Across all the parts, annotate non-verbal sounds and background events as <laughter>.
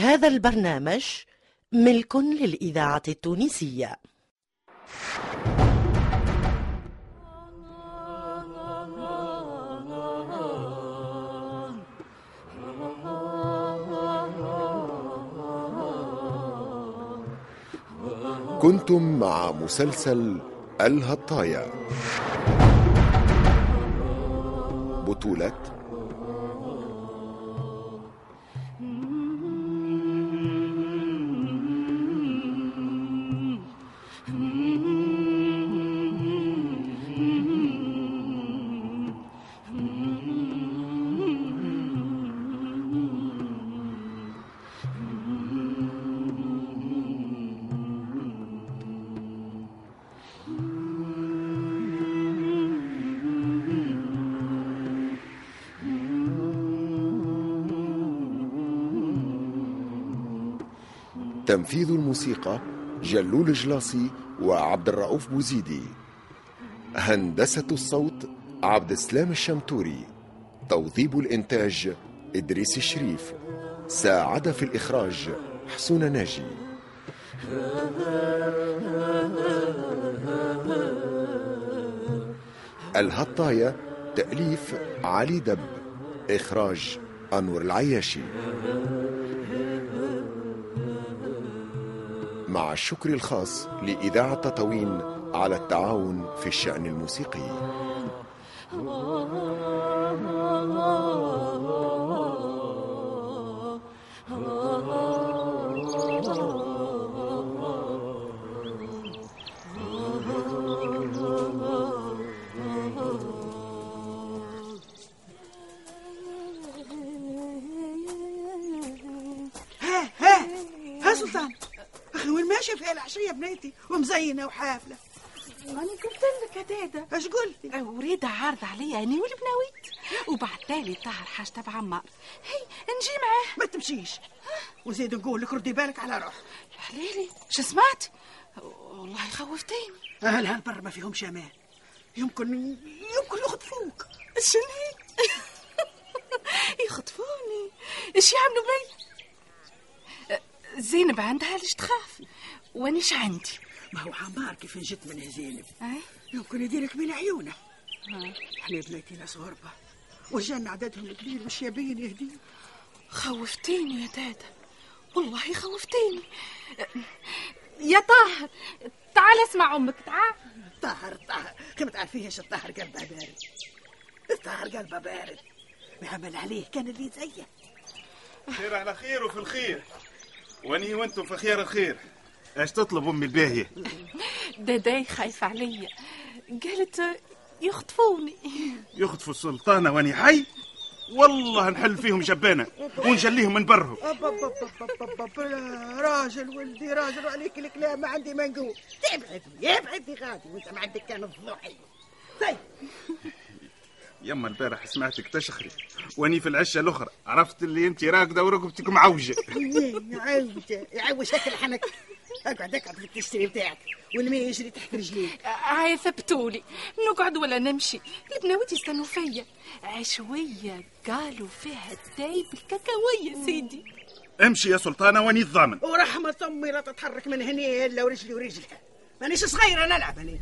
هذا البرنامج ملك للإذاعة التونسية. كنتم مع مسلسل الهطايا بطولة تنفيذ الموسيقى جلول جلاصي وعبد الرؤوف بوزيدي. هندسة الصوت عبد السلام الشمتوري. توظيب الإنتاج إدريس الشريف. ساعد في الإخراج حسون ناجي. الهطايا تأليف علي دب. إخراج أنور العياشي. مع الشكر الخاص لإذاعة تطاوين على التعاون في الشأن الموسيقي. ها ها ها سلطان. أخي وين ماشي في العشية بنيتي ومزينة وحافلة. راني قلت لك يا دادا. اش قلتي؟ وريدة عارض عليا أني والبناويت وبعد تالي طاهر تبع عمار. هي نجي معاه. ما تمشيش. وزيد نقول لك ردي بالك على روحك. حليلي شو سمعت؟ والله خوفتيني. أهل هالبر ما فيهمش أمان يمكن يمكن يخطفوك. شنو <laughs> يخطفوني. إيش يعملوا بي؟ زينب عندها ليش تخاف وانيش عندي؟ ما هو عمار كيف جت من زينب. أي؟ يمكن يديرك من عيونه. إحنا بنيتي ناس غربة. والجنة عددهم كبير والشيابين يهديهم خوفتيني يا دادا. والله خوفتيني. يا طاهر تعال اسمع أمك تعال. طاهر طاهر. كما تعرفيهش الطاهر قلبه بارد؟ الطاهر قلبه بارد. بعمل عليه كان اللي زيه. خير على خير وفي الخير. واني وأنتم في خير الخير. إيش تطلب أمي الباهية؟ <laughs> داداي خايف عليا. قالت يخطفوني. يخطفوا السلطانة واني حي؟ والله نحل فيهم جبانه ونجليهم من برهم. راجل ولدي راجل وعليك الكلام ما عندي ما نقول ابعد ابعد غادي وانت ما عندك كان الضحي طيب. يما البارح سمعتك تشخري. واني في العشة الأخرى. عرفت اللي انت راقدة ورقبتك معوجة. <laughs> عوجة يعوج هيك الحنك اقعد اقعد في التشتري بتاعك. والماء يجري تحت رجليك. هاي ثبتولي. نقعد ولا نمشي. البناويت يستنوا فيا. عشوية قالوا فيها الدايب الكاكاوية سيدي. امشي يا سلطانة واني الضامن. ورحمة أمي لا تتحرك من هنا إلا ورجلي ورجلها. مانيش صغيرة نلعب أنا.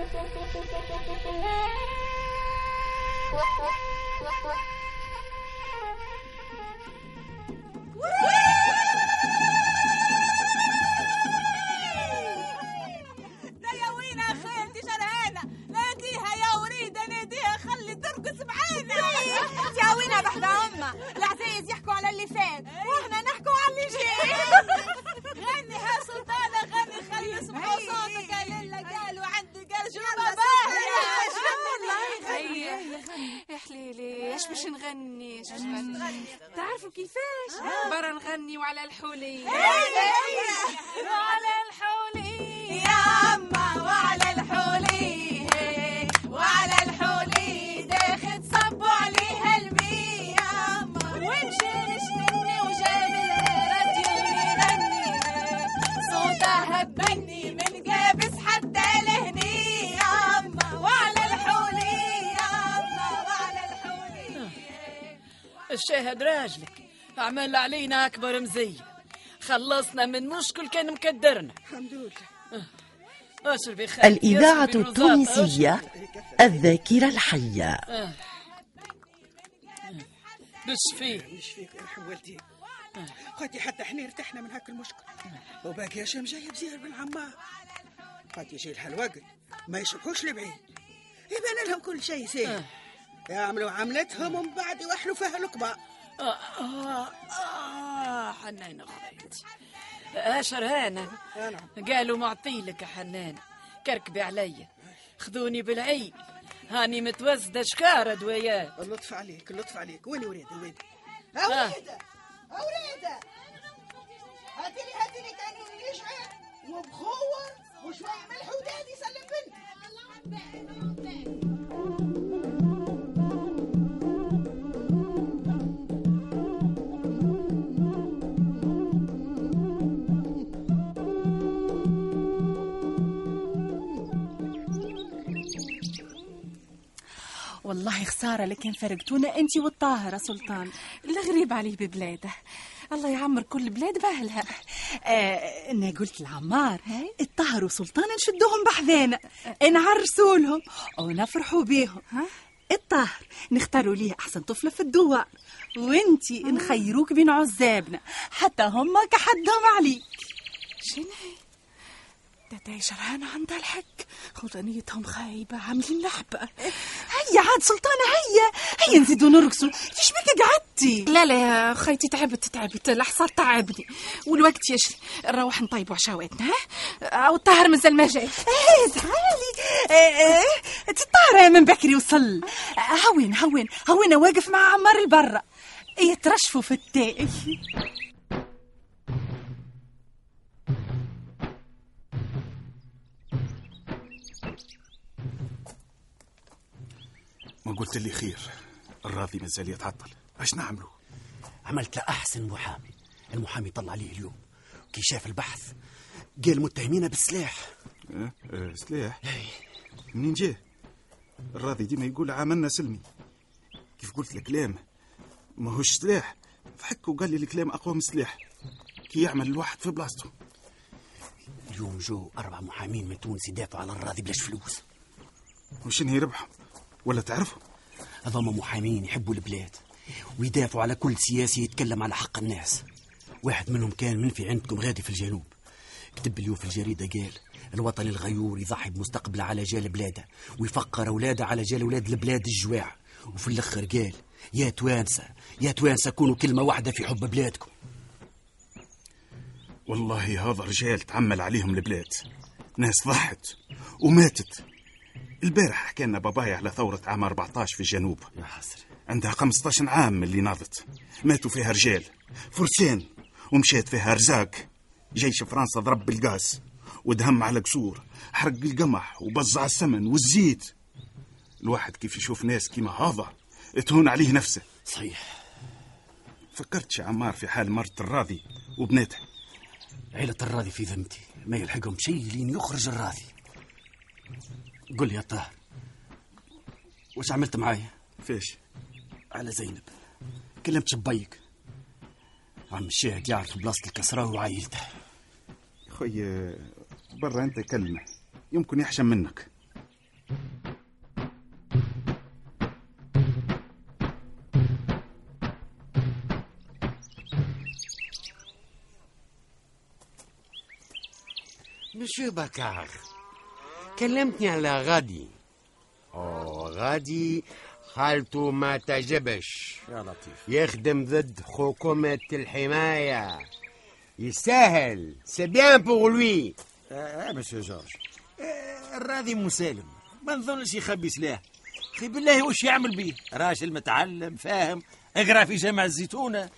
لا إيش باش نغني؟ إيش باش نغني؟ تعرفوا كيفاش؟ برا نغني وعلى الحولي. وعلى الحولي. يا أما شاهد راجلك. عمل علينا أكبر مزية. خلصنا من مشكل كان مكدرنا. الحمد لله. اشربي خالتي الإذاعة اشربي الوزاط، التونسية الذاكرة الحية. فيه مش فيك يرحم والدي. خاطي حتى إحنا ارتحنا من هاك المشكل. وباقي هشام جاي بزير بن عمار. خاطي يجي لها الوقت. ما يشبحوش لبعيد. يبان لهم كل شيء سهل يعملوا عملتهم ومن بعد يوحلوا فيها الكبار آه آه آه حنان أخواتي أشر هانا نعم. قالوا معطيلك يا حنان. كركبي عليا خذوني بالعيد هاني متوزدة شكارة دوايات اللطف عليك اللطف عليك. وين وليدي وين آه. أوليدة أوليدة هاتي لي هاتي لي كانوا يشعر وبخوة وشوية ملح وداد يسلم بنتي. والله خسارة لكن فرقتونا انت والطاهرة سلطان. الغريب عليه ببلاده. الله يعمر كل بلاد باهلها آه أنا قلت لعمار الطاهر وسلطان نشدوهم بحذانا. نعرسوا لهم ونفرحوا بيهم. الطاهر نختاروا ليه أحسن طفلة في الدوار وأنتي نخيروك بين عزابنا. حتى هما كحدهم عليك. شنو تاتا شرهانة عندها الحق خوطانيتهم خايبة عاملين لحبة. هيا عاد سلطانة هيا هيا نزيدوا نرقصوا. فيش بك قعدتي؟ لا لا يا خيتي تعبت تعبت. الحصار تعبني. والوقت يشري نروح نطيبوا عشاواتنا ها؟ أو الطاهر مازال ما جاي. إيه تعالي إيه إيه. تطارى من بكري وصل. هون هون هون واقف مع عمار البرة. يترشفوا في التاي ما قلت لي خير. الراضي مازال يتعطل. اش نعملوا عملت له أحسن محامي. المحامي طلع عليه اليوم. كي شاف البحث قال متهمين بالسلاح. أه؟ أه سلاح؟ منين جاه الراضي ديما يقول عملنا سلمي. كيف قلت الكلام؟ ماهوش سلاح. ضحك وقال لي الكلام أقوى من السلاح كي يعمل الواحد في بلاصتو اليوم جو أربع محامين من تونس يدافعوا على الراضي بلاش فلوس. وشن هي ربحهم ولا تعرفهم هذوما محامين يحبوا البلاد ويدافعوا على كل سياسي يتكلم على حق الناس. واحد منهم كان منفي عندكم غادي في الجنوب. كتب اليوم في الجريدة قال الوطن الغيور يضحي بمستقبله على جال بلاده ويفقر أولاده على جال أولاد البلاد الجواع. وفي الأخر قال يا توانسة يا توانسة كونوا كلمة واحدة في حب بلادكم. والله هذا رجال تعمل عليهم البلاد. ناس ضحت وماتت. البارح حكى لنا بابايا على ثورة عام 14 في الجنوب. يا حسري. عندها 15 عام اللي ناضت. ماتوا فيها رجال. فرسان. ومشات فيها رزاق. جيش فرنسا ضرب بالغاز. ودهم على قصور. حرق القمح وبزع السمن والزيت. الواحد كيف يشوف ناس كيما هذا. تهون عليه نفسه. صحيح. فكرتش يا عمار في حال مرت الراضي وبناتها. عيلة الراضي في ذمتي. ما يلحقهم شيء لين يخرج الراضي. قل لي يا طاهر وش عملت معايا؟ فيش على زينب. كلمت شبيك. عم الشاهد يعرف بلاصة الكسراوي وعائلته خويا برا أنت كلمة. يمكن يحشم منك. مسيو بكار. كلمتني على راضي. أوه راضي حالته ما تعجبش. يا لطيف. يخدم ضد حكومة الحماية. يستاهل c'est bien pour lui آه مسيو جورج آه، الراضي مسالم. ما نظنش يخبي سلاح أخي بالله وش يعمل بيه؟ راجل متعلم فاهم. اقرا في جامع الزيتونة.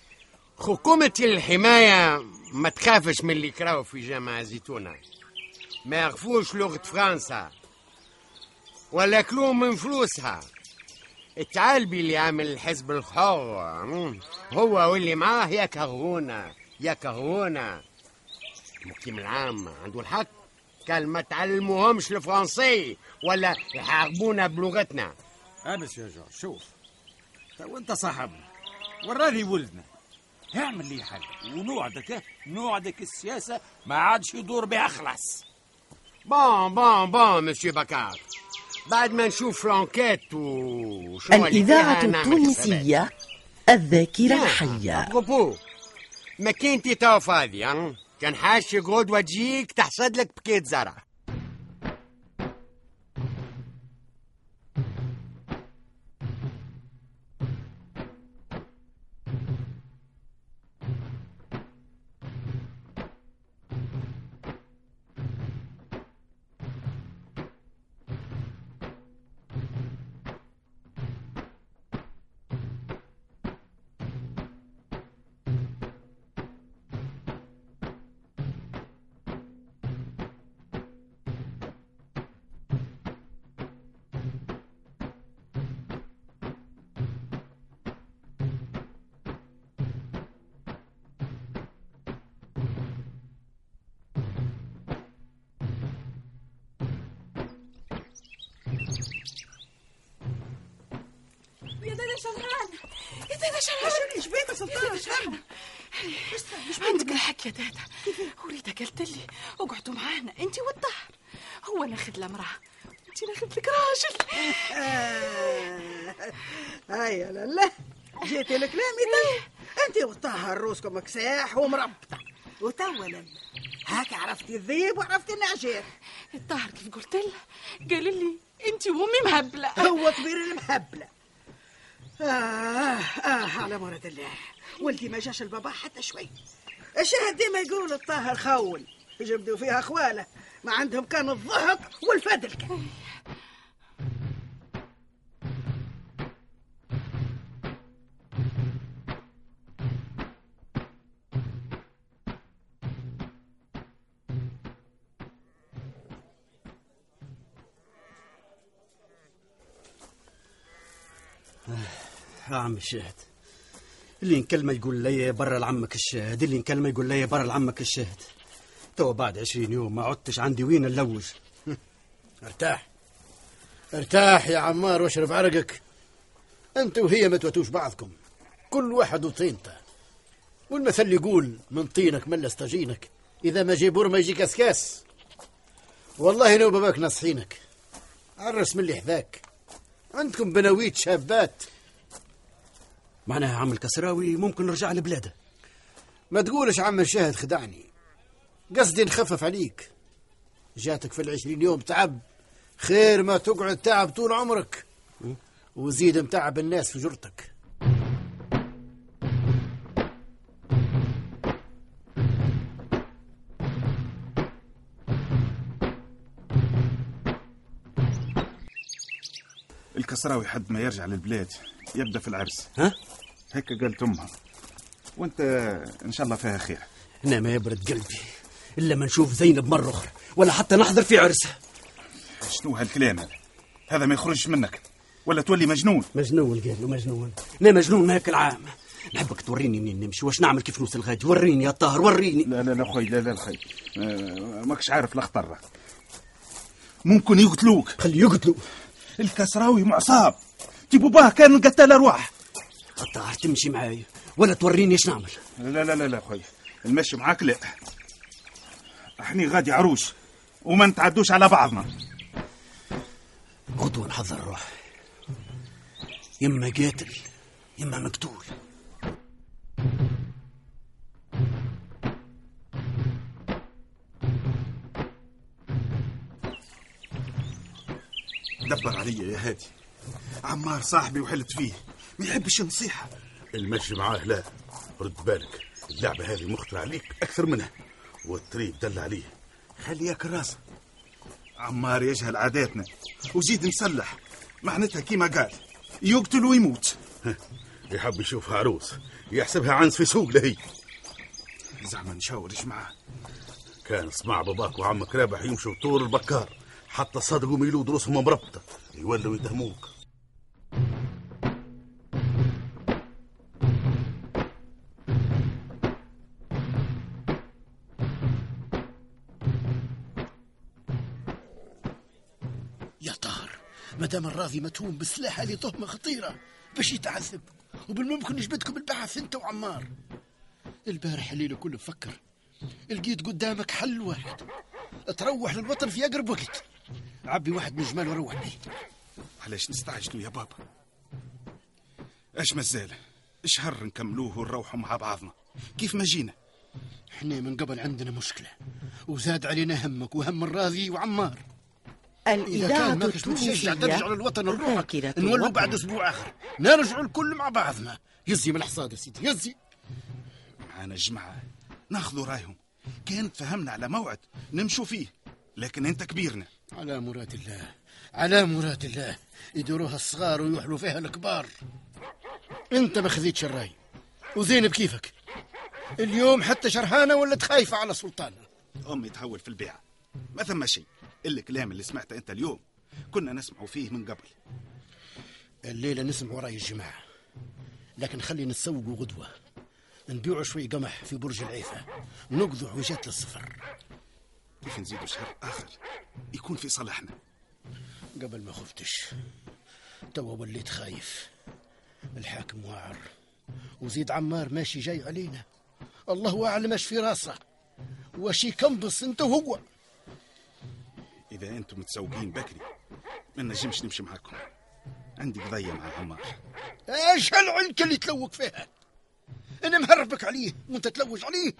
حكومة الحماية ما تخافش من اللي كراو في جامعة زيتونة ما يعرفوش لغة فرنسا. ولا كلوا من فلوسها. التعالبي اللي عامل الحزب الحر. هو واللي معاه يكرهونا يكرهونا المقيم العام عنده الحق. قال ما تعلموهمش الفرنسي ولا يحاربونا بلغتنا. آه مسيو جورج شوف. تو انت صاحبنا والراضي ولدنا. اعمل لي حاجة ونوعدك نوعدك السياسة ما عادش يدور بها خلاص. bon bon bon مسيو بكار بعد ما نشوف وشو اللي الإذاعة التونسية الذاكرة. الحية. à propos ماكينتي تو فاضي كان حاش غدوة تجيك تحصد لك بقية زرع شرهان يا دادا شرهان إيش بيك يا سلطان. إيش هم عندك الحق يا دادا وريتا قالت لي. اقعدوا معانا أنت والطهر. هو ناخذ له امرأة. أنت ناخذ لك راجل. هيا لا جيت لكلامي ده أنت والطاهر روسكم كساح ومربطة. وتوا لما. هاك عرفتي الذيب وعرفتي النعجير الطاهر كيف قلت له؟ قال لي أنت وامي مهبلة. هو كبير المهبلة. آه آه على مراد الله. ولدي ما جاش البابا حتى شوي. الشاهد ديما يقول الطاهر خول يجبدوا فيها أخواله. ما عندهم كان الضحك والفدل كان. يا عم الشاهد. اللي نكلمه يقول لي برا لعمك الشاهد اللي نكلمه يقول لي برا لعمك الشاهد. تو بعد عشرين يوم ما عدتش عندي وين نلوج. <laughs> ارتاح. ارتاح يا عمار واشرب عرقك. انت وهي ما توتوش بعضكم. كل واحد وطينته. والمثل يقول من طينك ملس طاجينك إذا ما جي برمة يجي كسكاس والله أنا وباباك ناصحينك عرس من اللي حذاك. عندكم بناويت شابات. معناها عم الكسراوي ممكن نرجع لبلاده. ما تقولش عم الشاهد خدعني. قصدي نخفف عليك. جاتك في العشرين يوم تعب. خير ما تقعد تعب طول عمرك. وزيد متعب الناس في جرتك. الكسراوي حد ما يرجع للبلاد. يبدأ في العرس. ها؟ هيك قالت أمها. وأنت إن شاء الله فيها خير. أنا ما يبرد قلبي إلا ما نشوف زينب مرة أخرى ولا حتى نحضر في عرسها. شنو هالكلام هذا؟ هذا ما يخرجش منك. ولا تولي مجنون. مجنون قال له مجنون. لا مجنون هاك العام. نحبك توريني منين نمشي؟ واش نعمل كيف نوصل غادي؟ وريني يا طاهر وريني. لا لا لا خوي لا لا خوي آه، ماكش عارف الاخطر ممكن يقتلوك. خلي يقتلوا الكسراوي معصاب. تي باه كان قتل أرواح. الطاهر تمشي معايا ولا توريني إيش نعمل. لا لا لا لا خوي. المشي معاك لا. احني غادي عروش وما نتعدوش على بعضنا. غدوة نحضر الروح يما قاتل يما مقتول. دبر عليا يا هادي. عمار صاحبي وحلت فيه. ما يحبش النصيحة. المشي معاه لا. رد بالك. اللعبة هذه مخطرة عليك أكثر منها. والطريق دل عليه. خليك راسك عمار يجهل عاداتنا. وزيد مسلح. معناتها كيما قال. يقتل ويموت. يحب يشوفها عروس. يحسبها عنس في سوق لهي زعما نشاورش معاه. كان سمع باباك وعمك رابح يمشوا طول البكار. حتى صدقوا ميلود رؤوسهم مربطة. يولوا يتهموك مدام الراضي متهوم بالسلاح هذه تهمة خطيرة باش يتعذب. وبالممكن نجبدكم البحث انت وعمار. البارح الليل كله بفكر لقيت قدامك حل واحد. تروح للوطن في أقرب وقت. عبي واحد من جمال وروح بيه. علاش نستعجلوا يا بابا؟ اش مازال؟ شهر نكملوه ونروحوا مع بعضنا. كيف ما جينا؟ إحنا من قبل عندنا مشكلة. وزاد علينا همك وهم الراضي وعمار. الإذاعة كان ترجع التونسية للوطن نروحك نولوا. بعد أسبوع آخر. نرجعوا الكل مع بعضنا. يزي من الحصاد يا سيدي يزي. معانا الجماعة ناخذوا رأيهم. كانت فهمنا على موعد نمشوا فيه لكن أنت كبيرنا. على مراد الله على مراد الله. يديروها الصغار ويوحلوا فيها الكبار. أنت ما خذيتش الرأي. وزين بكيفك اليوم حتى شرهانة ولت خايفة على سلطان أمي تهول في البيعة ما ثم شيء. الكلام اللي سمعته أنت اليوم كنا نسمعوا فيه من قبل. الليلة نسمعوا رأي الجماعة. لكن خلي نتسوقوا غدوة. نبيعوا شوي قمح في برج العيفة. ونقضوا حويجات للصفر كيف نزيدوا شهر آخر؟ يكون في صالحنا. قبل ما خفتش. توا وليت خايف. الحاكم واعر. وزيد عمار ماشي جاي علينا. الله أعلم إيش في راسه. وش يكنبص أنت وهو. إذا أنتم متسوقين بكري ما نجمش نمشي معاكم عندي قضية مع عمار. إيش هالعنك اللي تلوك فيها؟ أنا مهربك عليه وأنت تلوج عليه.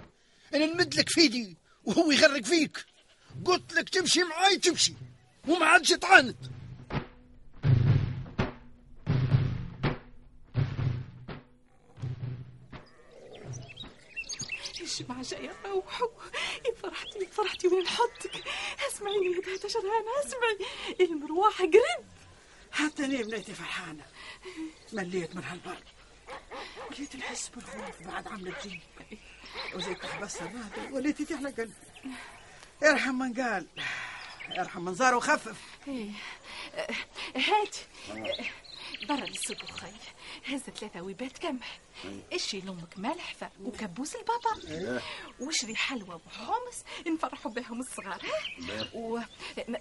أنا نمد لك فيدي وهو يغرق فيك. قلت لك تمشي معاي تمشي وما عادش تعاند الجماعة جاية روحوا يا فرحتي يا فرحتي وين نحطك اسمعيني يا داتا شرهانة اسمعي. المروحة قرب حتى أنا بنيتي فرحانة؟ مليت من هالبرد. وليت نحس بالخوف بعد عملة جي وزيد تحبس الرادة وليت تحلى قلبي. ارحم من قال. ارحم من زار وخفف. إيه. هات برا للسوق خي هز ثلاثة ويبات قمح اشي لأمك ملح ف- وكبوس البابا. واشري حلوى وحمص. نفرحوا بهم الصغار. ها وما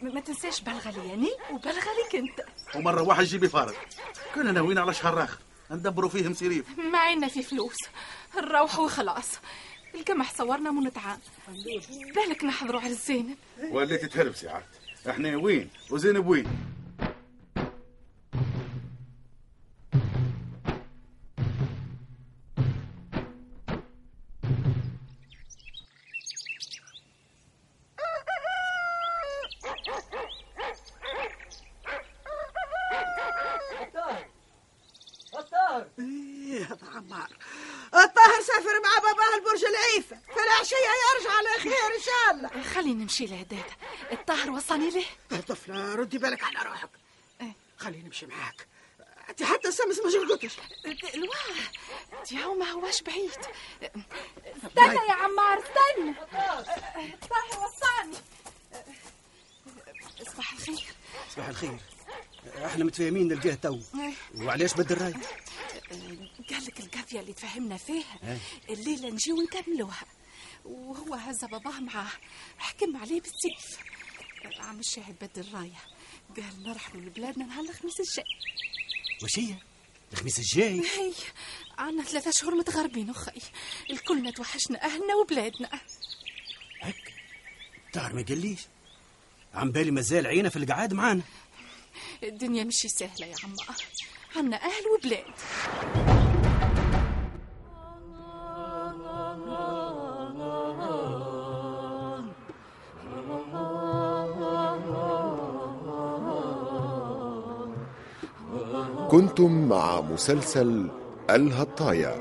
ما تنساش بلغلي يعني وبلغلي كنت ومرة واحد جيبي فارغ. كنا ناويين على شهر آخر. ندبروا فيه مصيريف ما عنا في فلوس. نروح وخلاص. القمح صورنا منتعان بالك نحضروا على الزينب. وليت تهربسي عاد إحنا وين؟ وزينب وين؟ العيفة فالعشية يرجع على خير إن شاء الله. خلينا نمشي لهداتا الطاهر وصاني له؟ طفلة ردي بالك على روحك. خليني نمشي معاك. أنت حتى سمس ما جرقتش الواه دياو ما هواش بعيد. استنى يا عمار استنى. الطاهر وصاني صباح الخير. صباح الخير. إحنا متفاهمين نلقاه تو. وعلاش بدل الراي قال لك القضية اللي تفهمنا فيها. إيه. الليلة نجيو نكملوها. وهو هز باباه معاه حكم عليه بالسيف. عم الشاهد بدل الراية. قال نرحلوا لبلادنا نهار الخميس الجاي. وش هي؟ الخميس الجاي؟ هي عنا ثلاثة شهور متغربين أخي. الكلنا توحشنا أهلنا وبلادنا. طاهر ما قاليش عم بالي مازال عينه في القعاد معانا. الدنيا مش سهلة يا عمار عنا أهل وبلاد كنتم مع مسلسل الهطايا.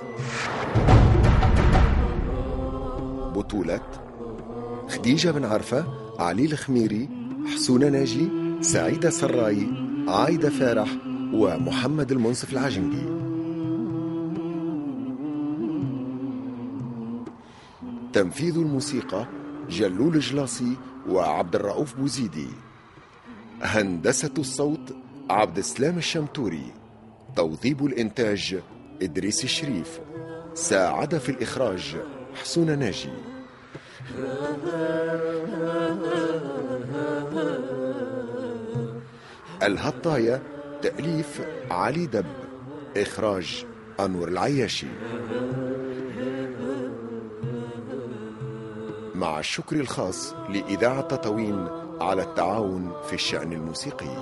بطولة خديجة بن عرفة علي الخميري حسونة ناجي سعيدة سراي عايدة فارح ومحمد المنصف العجنقي تنفيذ الموسيقى جلول جلاصي وعبد الرؤوف بوزيدي. هندسة الصوت عبد السلام الشمتوري. توظيب الإنتاج إدريس الشريف. ساعد في الإخراج حسون ناجي. الهطايا تأليف علي دب إخراج أنور العياشي. مع الشكر الخاص لإذاعة تطاوين على التعاون في الشأن الموسيقي.